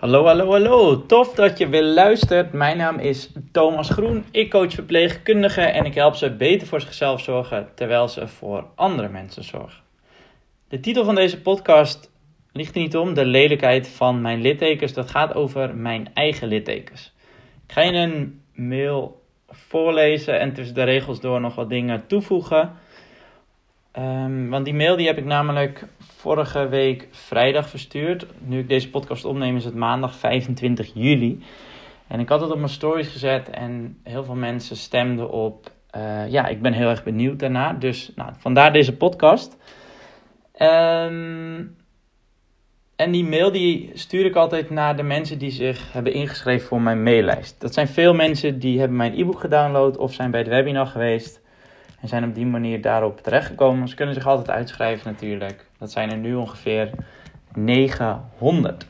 Hallo, hallo, hallo. Tof dat je weer luistert. Mijn naam is Thomas Groen. Ik coach verpleegkundigen en ik help ze beter voor zichzelf zorgen terwijl ze voor andere mensen zorgen. De titel van deze podcast ligt niet om, de lelijkheid van mijn littekens. Dat gaat over mijn eigen littekens. Ik ga je een mail voorlezen en tussen de regels door nog wat dingen toevoegen. Um, want die mail die heb ik namelijk vorige week vrijdag verstuurd. Nu ik deze podcast opneem is het maandag 25 juli. En ik had het op mijn stories gezet en heel veel mensen stemden op. Uh, ja, ik ben heel erg benieuwd daarna. Dus nou, vandaar deze podcast. Um, en die mail die stuur ik altijd naar de mensen die zich hebben ingeschreven voor mijn maillijst. Dat zijn veel mensen die hebben mijn e-book gedownload of zijn bij het webinar geweest. En zijn op die manier daarop terechtgekomen. Ze kunnen zich altijd uitschrijven natuurlijk. Dat zijn er nu ongeveer 900.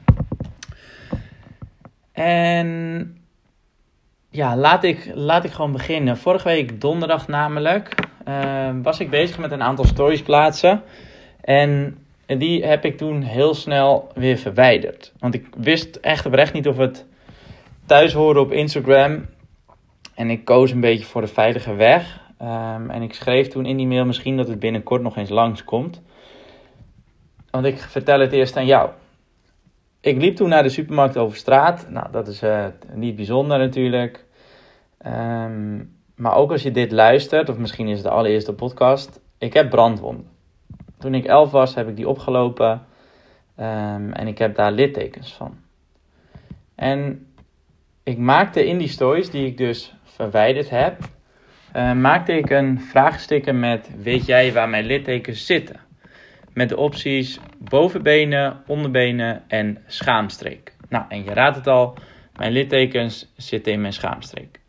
En ja, laat ik, laat ik gewoon beginnen. Vorige week donderdag namelijk uh, was ik bezig met een aantal stories plaatsen. En die heb ik toen heel snel weer verwijderd. Want ik wist echt oprecht niet of het thuis hoorde op Instagram. En ik koos een beetje voor de veilige weg. Um, en ik schreef toen in die mail misschien dat het binnenkort nog eens langskomt. Want ik vertel het eerst aan jou. Ik liep toen naar de supermarkt over straat. Nou, dat is uh, niet bijzonder natuurlijk. Um, maar ook als je dit luistert, of misschien is het de allereerste podcast. Ik heb brandwonden. Toen ik elf was, heb ik die opgelopen. Um, en ik heb daar littekens van. En ik maakte in die stories, die ik dus verwijderd heb, uh, maakte ik een vraagsticker met: Weet jij waar mijn littekens zitten? Met de opties bovenbenen, onderbenen en schaamstreek. Nou, en je raadt het al, mijn littekens zitten in mijn schaamstreek.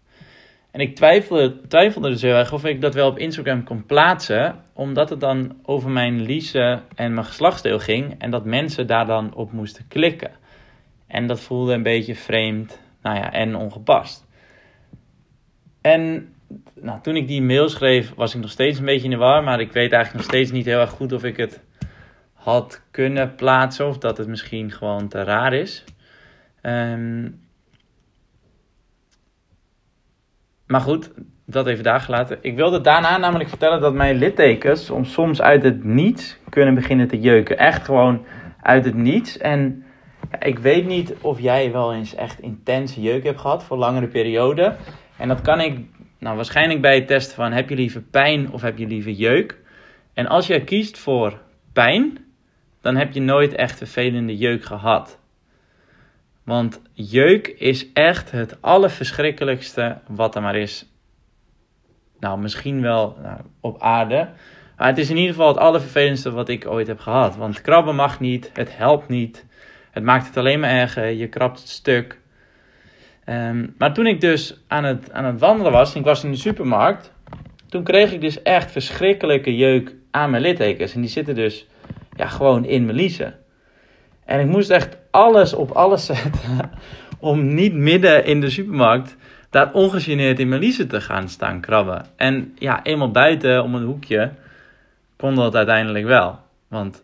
En ik twijfelde, twijfelde dus heel erg of ik dat wel op Instagram kon plaatsen, omdat het dan over mijn liesen en mijn geslachtsdeel ging en dat mensen daar dan op moesten klikken. En dat voelde een beetje vreemd, nou ja, en ongepast. En nou, toen ik die mail schreef, was ik nog steeds een beetje in de war, maar ik weet eigenlijk nog steeds niet heel erg goed of ik het had kunnen plaatsen of dat het misschien gewoon te raar is. Um, Maar goed, dat even daar gelaten. Ik wilde daarna namelijk vertellen dat mijn littekens soms uit het niets kunnen beginnen te jeuken. Echt gewoon uit het niets. En ik weet niet of jij wel eens echt intense jeuk hebt gehad voor langere perioden. En dat kan ik nou, waarschijnlijk bij het testen van heb je liever pijn of heb je liever jeuk. En als jij kiest voor pijn, dan heb je nooit echt vervelende jeuk gehad. Want jeuk is echt het allerverschrikkelijkste wat er maar is. Nou, misschien wel nou, op aarde. Maar het is in ieder geval het allervervelendste wat ik ooit heb gehad. Want krabben mag niet, het helpt niet. Het maakt het alleen maar erger, je krabt het stuk. Ehm, maar toen ik dus aan het, aan het wandelen was, en ik was in de supermarkt, toen kreeg ik dus echt verschrikkelijke jeuk aan mijn littekens. En die zitten dus ja, gewoon in mijn liezen. En ik moest echt alles op alles zetten om niet midden in de supermarkt daar ongegeneerd in mijn liezen te gaan staan krabben. En ja, eenmaal buiten om een hoekje kon dat uiteindelijk wel. Want,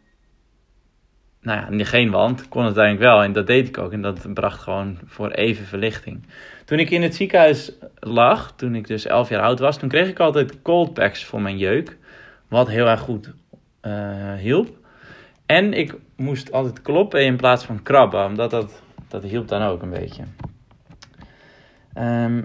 nou ja, geen wand kon het uiteindelijk wel. En dat deed ik ook. En dat bracht gewoon voor even verlichting. Toen ik in het ziekenhuis lag, toen ik dus 11 jaar oud was, toen kreeg ik altijd cold packs voor mijn jeuk. Wat heel erg goed uh, hielp. En ik moest altijd kloppen in plaats van krabben, omdat dat, dat hielp dan ook een beetje. Ehm,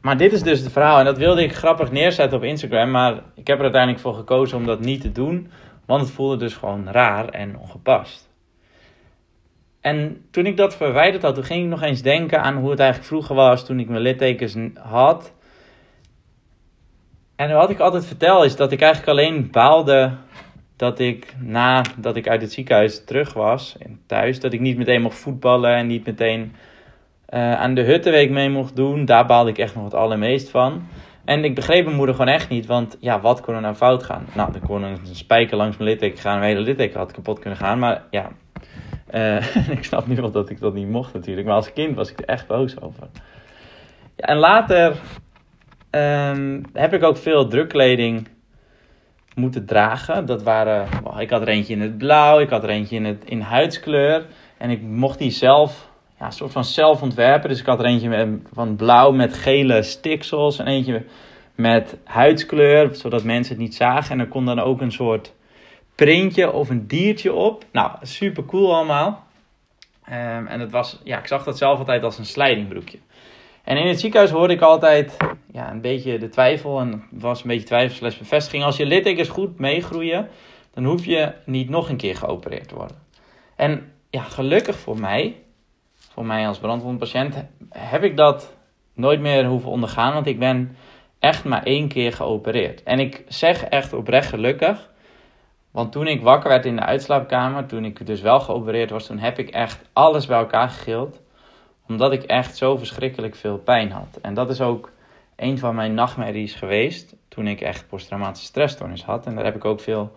maar dit is dus het verhaal en dat wilde ik grappig neerzetten op Instagram, maar ik heb er uiteindelijk voor gekozen om dat niet te doen, want het voelde dus gewoon raar en ongepast. En toen ik dat verwijderd had, toen ging ik nog eens denken aan hoe het eigenlijk vroeger was toen ik mijn littekens had. En wat ik altijd vertel is dat ik eigenlijk alleen baalde dat ik nadat ik uit het ziekenhuis terug was en thuis, dat ik niet meteen mocht voetballen en niet meteen uh, aan de huttenweek mee mocht doen. Daar baalde ik echt nog het allermeest van. En ik begreep mijn moeder gewoon echt niet, want ja, wat kon er nou fout gaan? Nou, er kon een spijker langs mijn litteken gaan, mijn hele litteken had kapot kunnen gaan, maar ja, uh, ik snap nu wel dat ik dat niet mocht natuurlijk, maar als kind was ik er echt boos over. Ja, en later um, heb ik ook veel drukkleding moeten dragen. Dat waren, ik had er eentje in het blauw, ik had er eentje in, het, in huidskleur. En ik mocht die zelf ja, een soort van zelf ontwerpen. Dus ik had er eentje met, van blauw met gele stiksels en eentje met huidskleur, zodat mensen het niet zagen. En er kon dan ook een soort printje of een diertje op. Nou, super cool allemaal. Ehm, en het was, ja, ik zag dat zelf altijd als een slijdingbroekje. En in het ziekenhuis hoorde ik altijd ja, een beetje de twijfel. En was een beetje twijfel slash bevestiging. Als je littekens goed meegroeien, dan hoef je niet nog een keer geopereerd te worden. En ja, gelukkig voor mij, voor mij als brandwondpatiënt, heb ik dat nooit meer hoeven ondergaan. Want ik ben echt maar één keer geopereerd. En ik zeg echt oprecht gelukkig. Want toen ik wakker werd in de uitslaapkamer, toen ik dus wel geopereerd was, toen heb ik echt alles bij elkaar gegild. Omdat ik echt zo verschrikkelijk veel pijn had. En dat is ook een van mijn nachtmerries geweest. Toen ik echt posttraumatische stressstoornis had. En daar heb ik ook veel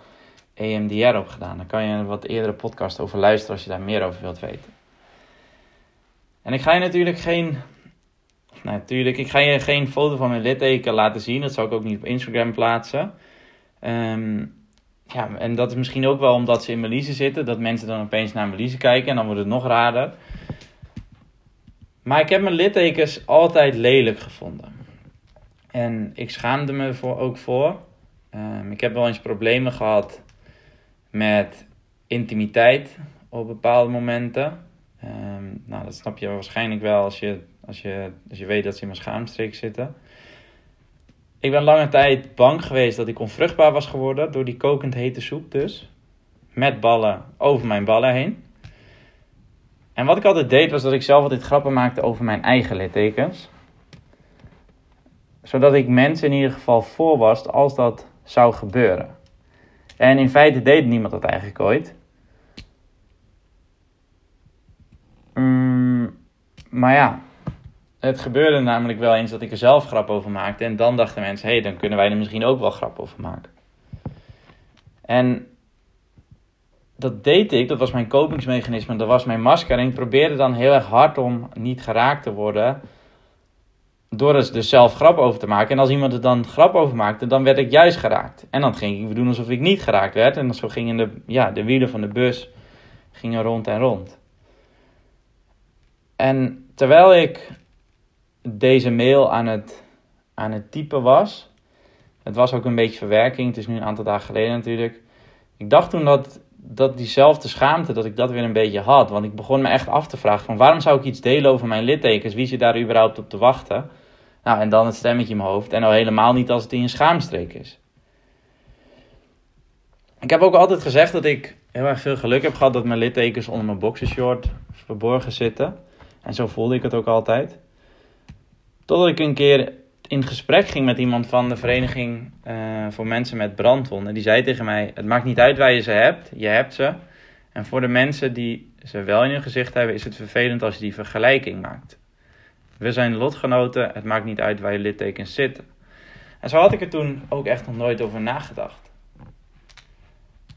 EMDR op gedaan. Daar kan je een wat eerdere podcast over luisteren als je daar meer over wilt weten. En ik ga je natuurlijk geen. Nou, natuurlijk, ik ga je geen foto van mijn litteken laten zien. Dat zal ik ook niet op Instagram plaatsen. Um, ja, en dat is misschien ook wel omdat ze in Melise zitten, dat mensen dan opeens naar Melise kijken en dan wordt het nog raarder. Maar ik heb mijn littekens altijd lelijk gevonden. En ik schaamde me voor, ook voor. Um, ik heb wel eens problemen gehad met intimiteit op bepaalde momenten. Um, nou, dat snap je waarschijnlijk wel als je, als je, als je weet dat ze in mijn schaamstreek zitten. Ik ben lange tijd bang geweest dat ik onvruchtbaar was geworden door die kokend hete soep dus. Met ballen over mijn ballen heen. En wat ik altijd deed was dat ik zelf altijd grappen maakte over mijn eigen littekens. Zodat ik mensen in ieder geval voor was als dat zou gebeuren. En in feite deed niemand dat eigenlijk ooit. Maar ja, het gebeurde namelijk wel eens dat ik er zelf grap over maakte. En dan dachten mensen, hé, hey, dan kunnen wij er misschien ook wel grap over maken. En dat deed ik, dat was mijn kopingsmechanisme, dat was mijn masker. En ik probeerde dan heel erg hard om niet geraakt te worden. Door er dus zelf grap over te maken. En als iemand er dan grap over maakte, dan werd ik juist geraakt. En dan ging ik doen alsof ik niet geraakt werd. En zo gingen de, ja, de wielen van de bus gingen rond en rond. En terwijl ik deze mail aan het, aan het typen was. Het was ook een beetje verwerking. Het is nu een aantal dagen geleden natuurlijk. Ik dacht toen dat, dat diezelfde schaamte, dat ik dat weer een beetje had. Want ik begon me echt af te vragen van waarom zou ik iets delen over mijn littekens? Wie zit daar überhaupt op te wachten? Nou, en dan het stemmetje in mijn hoofd. En al helemaal niet als het in een schaamstreek is. Ik heb ook altijd gezegd dat ik heel erg veel geluk heb gehad dat mijn littekens onder mijn boxershort verborgen zitten. En zo voelde ik het ook altijd. Totdat ik een keer in gesprek ging met iemand van de vereniging uh, voor mensen met brandwonden. Die zei tegen mij: Het maakt niet uit waar je ze hebt, je hebt ze. En voor de mensen die ze wel in hun gezicht hebben, is het vervelend als je die vergelijking maakt. We zijn lotgenoten, het maakt niet uit waar je littekens zitten. En zo had ik er toen ook echt nog nooit over nagedacht.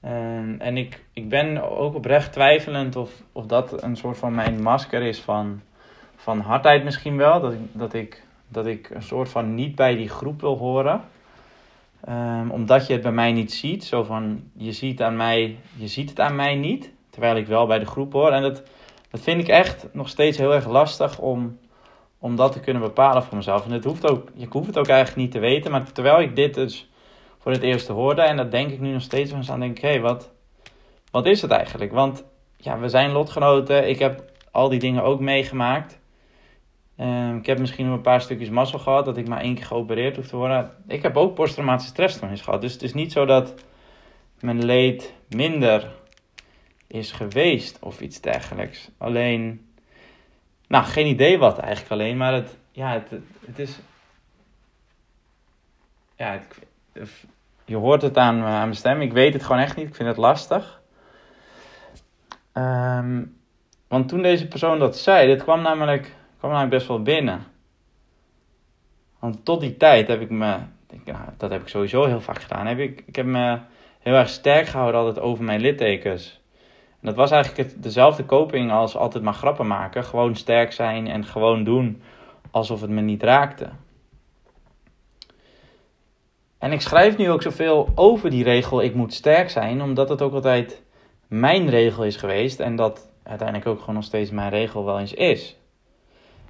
Um, en ik, ik ben ook oprecht twijfelend of, of dat een soort van mijn masker is van van hardheid misschien wel. Dat ik, dat ik, dat ik een soort van niet bij die groep wil horen. Um, omdat je het bij mij niet ziet. Zo van, je ziet, aan mij, je ziet het aan mij niet. Terwijl ik wel bij de groep hoor. En dat, dat vind ik echt nog steeds heel erg lastig om, om dat te kunnen bepalen voor mezelf. En het hoeft ook, je hoeft het ook eigenlijk niet te weten. Maar terwijl ik dit dus voor het eerst hoorde. En dat denk ik nu nog steeds. En dan denk ik, hé, hey, wat, wat is het eigenlijk? Want ja, we zijn lotgenoten. Ik heb al die dingen ook meegemaakt. Um, ik heb misschien nog een paar stukjes mazzel gehad dat ik maar één keer geopereerd hoef te worden. Ik heb ook posttraumatische stressstoornis gehad. Dus het is niet zo dat mijn leed minder is geweest of iets dergelijks. Alleen, nou, geen idee wat eigenlijk alleen, maar het, ja, het, het is. Ja, het, je hoort het aan, aan mijn stem. Ik weet het gewoon echt niet. Ik vind het lastig. Um, want toen deze persoon dat zei, dit kwam namelijk kwam eigenlijk best wel binnen. Want tot die tijd heb ik me, nou, dat heb ik sowieso heel vaak gedaan, heb ik, ik heb me heel erg sterk gehouden altijd over mijn littekens. En dat was eigenlijk dezelfde coping als altijd maar grappen maken. Gewoon sterk zijn en gewoon doen alsof het me niet raakte. En ik schrijf nu ook zoveel over die regel ik moet sterk zijn, omdat het ook altijd mijn regel is geweest. En dat uiteindelijk ook gewoon nog steeds mijn regel wel eens is.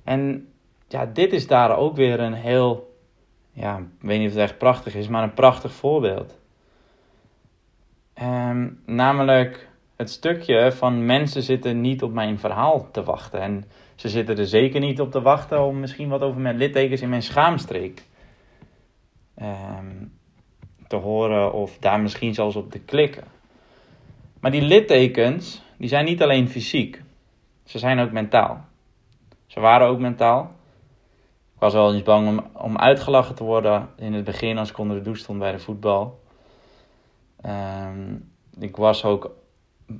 En ja, dit is daar ook weer een heel, ja, ik weet niet of het echt prachtig is, maar een prachtig voorbeeld. Um, namelijk het stukje van mensen zitten niet op mijn verhaal te wachten. En ze zitten er zeker niet op te wachten om misschien wat over mijn littekens in mijn schaamstreek um, te horen of daar misschien zelfs op te klikken. Maar die littekens, die zijn niet alleen fysiek. Ze zijn ook mentaal. Ze waren ook mentaal. Ik was wel eens bang om, om uitgelachen te worden in het begin als ik onder de douche stond bij de voetbal. Um, ik was ook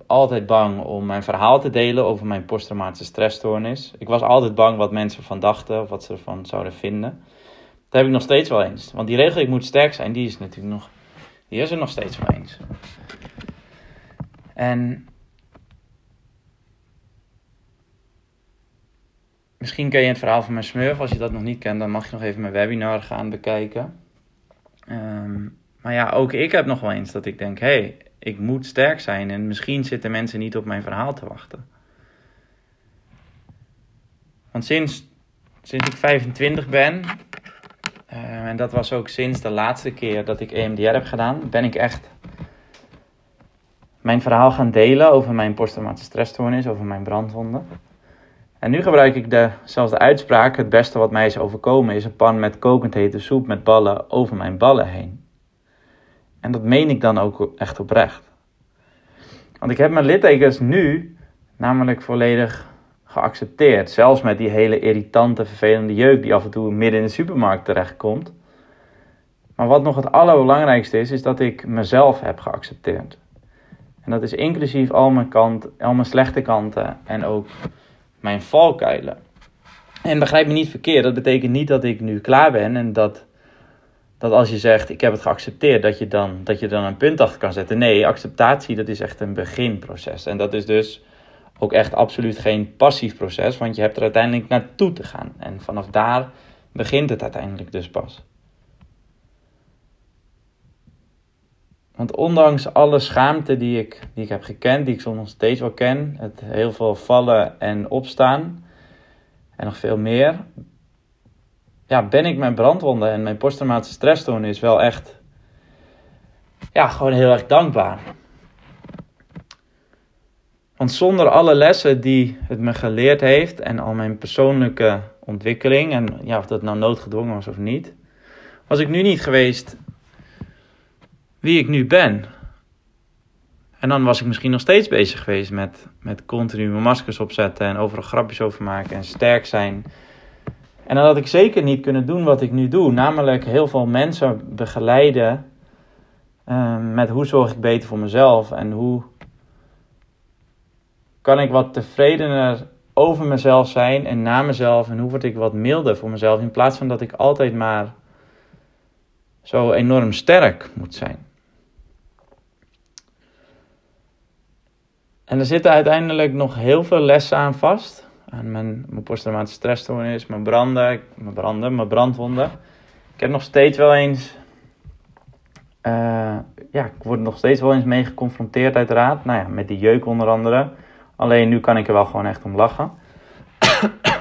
altijd bang om mijn verhaal te delen over mijn posttraumatische stressstoornis. Ik was altijd bang wat mensen van dachten of wat ze ervan zouden vinden. Dat heb ik nog steeds wel eens. Want die regel, ik moet sterk zijn, die is natuurlijk nog, die is er nog steeds wel eens. En misschien ken je het verhaal van mijn smurf. Als je dat nog niet kent, dan mag je nog even mijn webinar gaan bekijken. Ehm, maar ja, ook ik heb nog wel eens dat ik denk: hé, hey, ik moet sterk zijn en misschien zitten mensen niet op mijn verhaal te wachten. Want sinds, sinds ik 25 ben, uh, en dat was ook sinds de laatste keer dat ik EMDR heb gedaan, ben ik echt mijn verhaal gaan delen over mijn posttraumatische stressstoornis, over mijn brandwonden. En nu gebruik ik dezelfde uitspraak: het beste wat mij is overkomen is een pan met kokend hete soep met ballen over mijn ballen heen. En dat meen ik dan ook echt oprecht. Want ik heb mijn littekens nu namelijk volledig geaccepteerd. Zelfs met die hele irritante, vervelende jeuk die af en toe midden in de supermarkt terechtkomt. Maar wat nog het allerbelangrijkste is, is dat ik mezelf heb geaccepteerd. En dat is inclusief al mijn, kant, al mijn slechte kanten en ook mijn valkuilen. En begrijp me niet verkeerd, dat betekent niet dat ik nu klaar ben en dat dat als je zegt ik heb het geaccepteerd, dat je dan, dat je dan een punt achter kan zetten. Nee, acceptatie dat is echt een beginproces. En dat is dus ook echt absoluut geen passief proces, want je hebt er uiteindelijk naartoe te gaan. En vanaf daar begint het uiteindelijk dus pas. Want ondanks alle schaamte die ik, die ik heb gekend, die ik soms nog steeds wel ken, het heel veel vallen en opstaan en nog veel meer, ja, ben ik mijn brandwonden en mijn posttraumatische stressstoornis wel echt, ja, gewoon heel erg dankbaar. Want zonder alle lessen die het me geleerd heeft en al mijn persoonlijke ontwikkeling, en ja, of dat nou noodgedwongen was of niet, was ik nu niet geweest wie ik nu ben. En dan was ik misschien nog steeds bezig geweest met, met continu mijn maskers opzetten en overal grapjes over maken en sterk zijn en dan had ik zeker niet kunnen doen wat ik nu doe, namelijk heel veel mensen begeleiden uh, met hoe zorg ik beter voor mezelf en hoe kan ik wat tevredener over mezelf zijn en na mezelf en hoe word ik wat milder voor mezelf in plaats van dat ik altijd maar zo enorm sterk moet zijn. En er zitten uiteindelijk nog heel veel lessen aan vast aan mijn, mijn posttraumatische stressstoornis, mijn branden, mijn branden, mijn brandwonden. Ik heb nog steeds wel eens, uh, ja, ik word nog steeds wel eens mee geconfronteerd uiteraard. Nou ja, met die jeuk onder andere. Alleen nu kan ik er wel gewoon echt om lachen.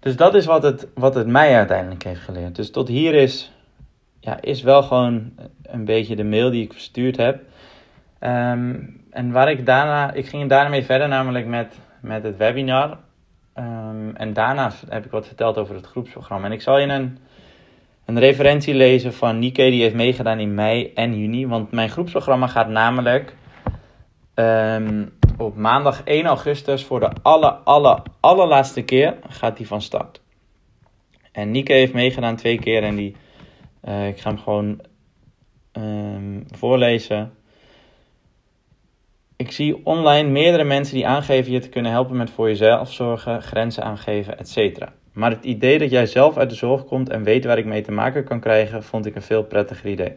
dus dat is wat het, wat het mij uiteindelijk heeft geleerd. Dus tot hier is, ja, is wel gewoon een beetje de mail die ik verstuurd heb. Um, en waar ik daarna, ik ging daarmee verder namelijk met, met het webinar. Um, en daarna heb ik wat verteld over het groepsprogramma. En ik zal je een, een referentie lezen van Nike, die heeft meegedaan in mei en juni. Want mijn groepsprogramma gaat namelijk um, op maandag 1 augustus voor de alle, alle, allerlaatste keer gaat die van start. En Nike heeft meegedaan twee keer en die, uh, ik ga hem gewoon um, voorlezen. Ik zie online meerdere mensen die aangeven je te kunnen helpen met voor jezelf zorgen, grenzen aangeven, etc. Maar het idee dat jij zelf uit de zorg komt en weet waar ik mee te maken kan krijgen, vond ik een veel prettiger idee.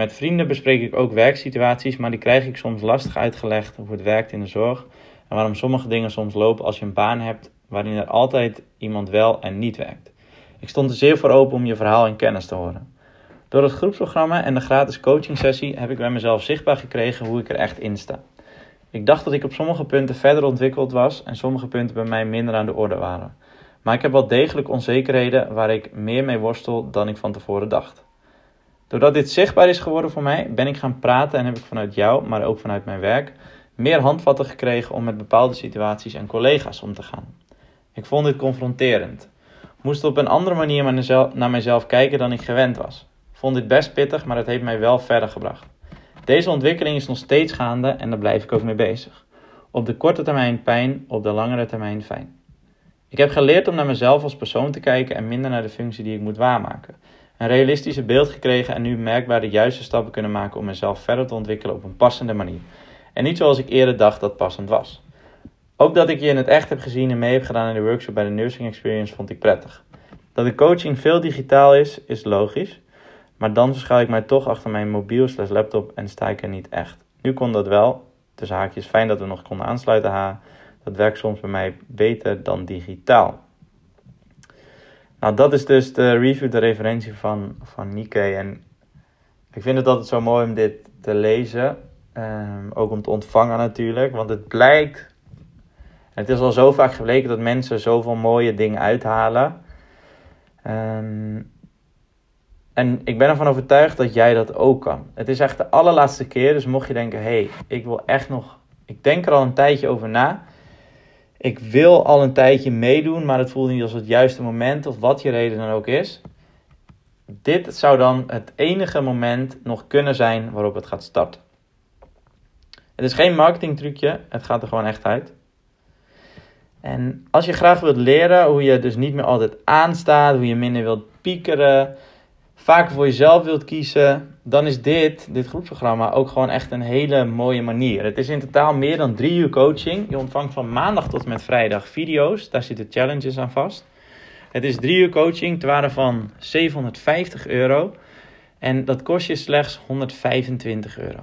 Met vrienden bespreek ik ook werksituaties, maar die krijg ik soms lastig uitgelegd hoe het werkt in de zorg en waarom sommige dingen soms lopen als je een baan hebt waarin er altijd iemand wel en niet werkt. Ik stond er zeer voor open om je verhaal en kennis te horen. Door het groepsprogramma en de gratis coaching sessie heb ik bij mezelf zichtbaar gekregen hoe ik er echt in sta. Ik dacht dat ik op sommige punten verder ontwikkeld was en sommige punten bij mij minder aan de orde waren. Maar ik heb wel degelijk onzekerheden waar ik meer mee worstel dan ik van tevoren dacht. Doordat dit zichtbaar is geworden voor mij, ben ik gaan praten en heb ik vanuit jou, maar ook vanuit mijn werk, meer handvatten gekregen om met bepaalde situaties en collega's om te gaan. Ik vond dit confronterend. Moest op een andere manier naar mezelf kijken dan ik gewend was. Vond dit best pittig, maar het heeft mij wel verder gebracht. Deze ontwikkeling is nog steeds gaande en daar blijf ik ook mee bezig. Op de korte termijn pijn, op de langere termijn fijn. Ik heb geleerd om naar mezelf als persoon te kijken en minder naar de functie die ik moet waarmaken. Een realistische beeld gekregen en nu merkbaar de juiste stappen kunnen maken om mezelf verder te ontwikkelen op een passende manier. En niet zoals ik eerder dacht dat passend was. Ook dat ik je in het echt heb gezien en mee heb gedaan in de workshop bij de Nursing Experience vond ik prettig. Dat de coaching veel digitaal is, is logisch. Maar dan verschuil ik mij toch achter mijn mobiel slash laptop en sta ik er niet echt. Nu kon dat wel. Dus haakjes, fijn dat we nog konden aansluiten. Ha. Dat werkt soms bij mij beter dan digitaal. Nou, dat is dus de review, de referentie van, van Nikkei. En ik vind het altijd zo mooi om dit te lezen. Um, ook om te ontvangen natuurlijk. Want het blijkt. Het is al zo vaak gebleken dat mensen zoveel mooie dingen uithalen. Um, en ik ben ervan overtuigd dat jij dat ook kan. Het is echt de allerlaatste keer. Dus mocht je denken: hé, hey, ik wil echt nog. Ik denk er al een tijdje over na. Ik wil al een tijdje meedoen, maar het voelt niet als het juiste moment of wat je reden dan ook is. Dit zou dan het enige moment nog kunnen zijn waarop het gaat starten. Het is geen marketingtrucje, het gaat er gewoon echt uit. En als je graag wilt leren hoe je dus niet meer altijd aanstaat, hoe je minder wilt piekeren, vaker voor jezelf wilt kiezen, dan is dit, dit groepsprogramma, ook gewoon echt een hele mooie manier. Het is in totaal meer dan drie uur coaching. Je ontvangt van maandag tot en met vrijdag video's. Daar zitten challenges aan vast. Het is drie uur coaching, te waarde van 750 euro. En dat kost je slechts 125 euro.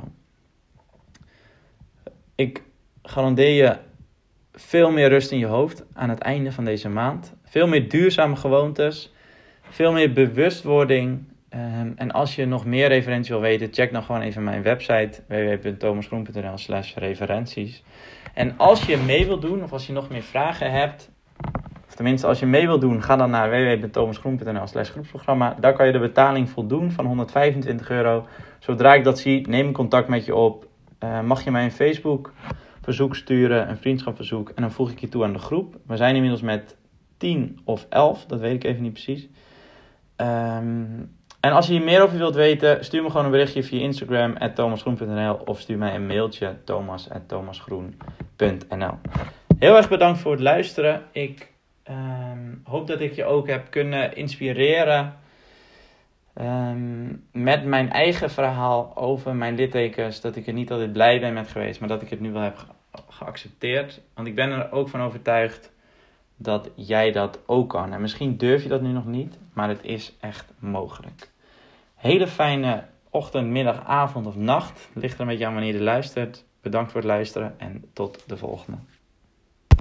Ik garandeer je veel meer rust in je hoofd aan het einde van deze maand. Veel meer duurzame gewoontes veel meer bewustwording. Um, en als je nog meer referenties wil weten, check dan gewoon even mijn website www.thomasgroen.nl slash referenties. En als je mee wilt doen, of als je nog meer vragen hebt, of tenminste als je mee wilt doen, ga dan naar www.thomasgroen.nl slash groepsprogramma. Daar kan je de betaling voldoen van 125 euro. Zodra ik dat zie, neem contact met je op. Uh, mag je mij een Facebook verzoek sturen, een vriendschapverzoek en dan voeg ik je toe aan de groep. We zijn inmiddels met 10 of 11, dat weet ik even niet precies. Um, en als je hier meer over wilt weten, stuur me gewoon een berichtje via Instagram, thomasgroen.nl of stuur mij een mailtje, thomas.thomasgroen.nl Heel erg bedankt voor het luisteren. Ik um, hoop dat ik je ook heb kunnen inspireren um, met mijn eigen verhaal over mijn littekens. Dat ik er niet altijd blij ben met geweest, maar dat ik het nu wel heb geaccepteerd. Want ik ben er ook van overtuigd dat jij dat ook kan. En misschien durf je dat nu nog niet, maar het is echt mogelijk. Hele fijne ochtend, middag, avond of nacht. Ligt er een beetje aan wanneer je luistert. Bedankt voor het luisteren en tot de volgende.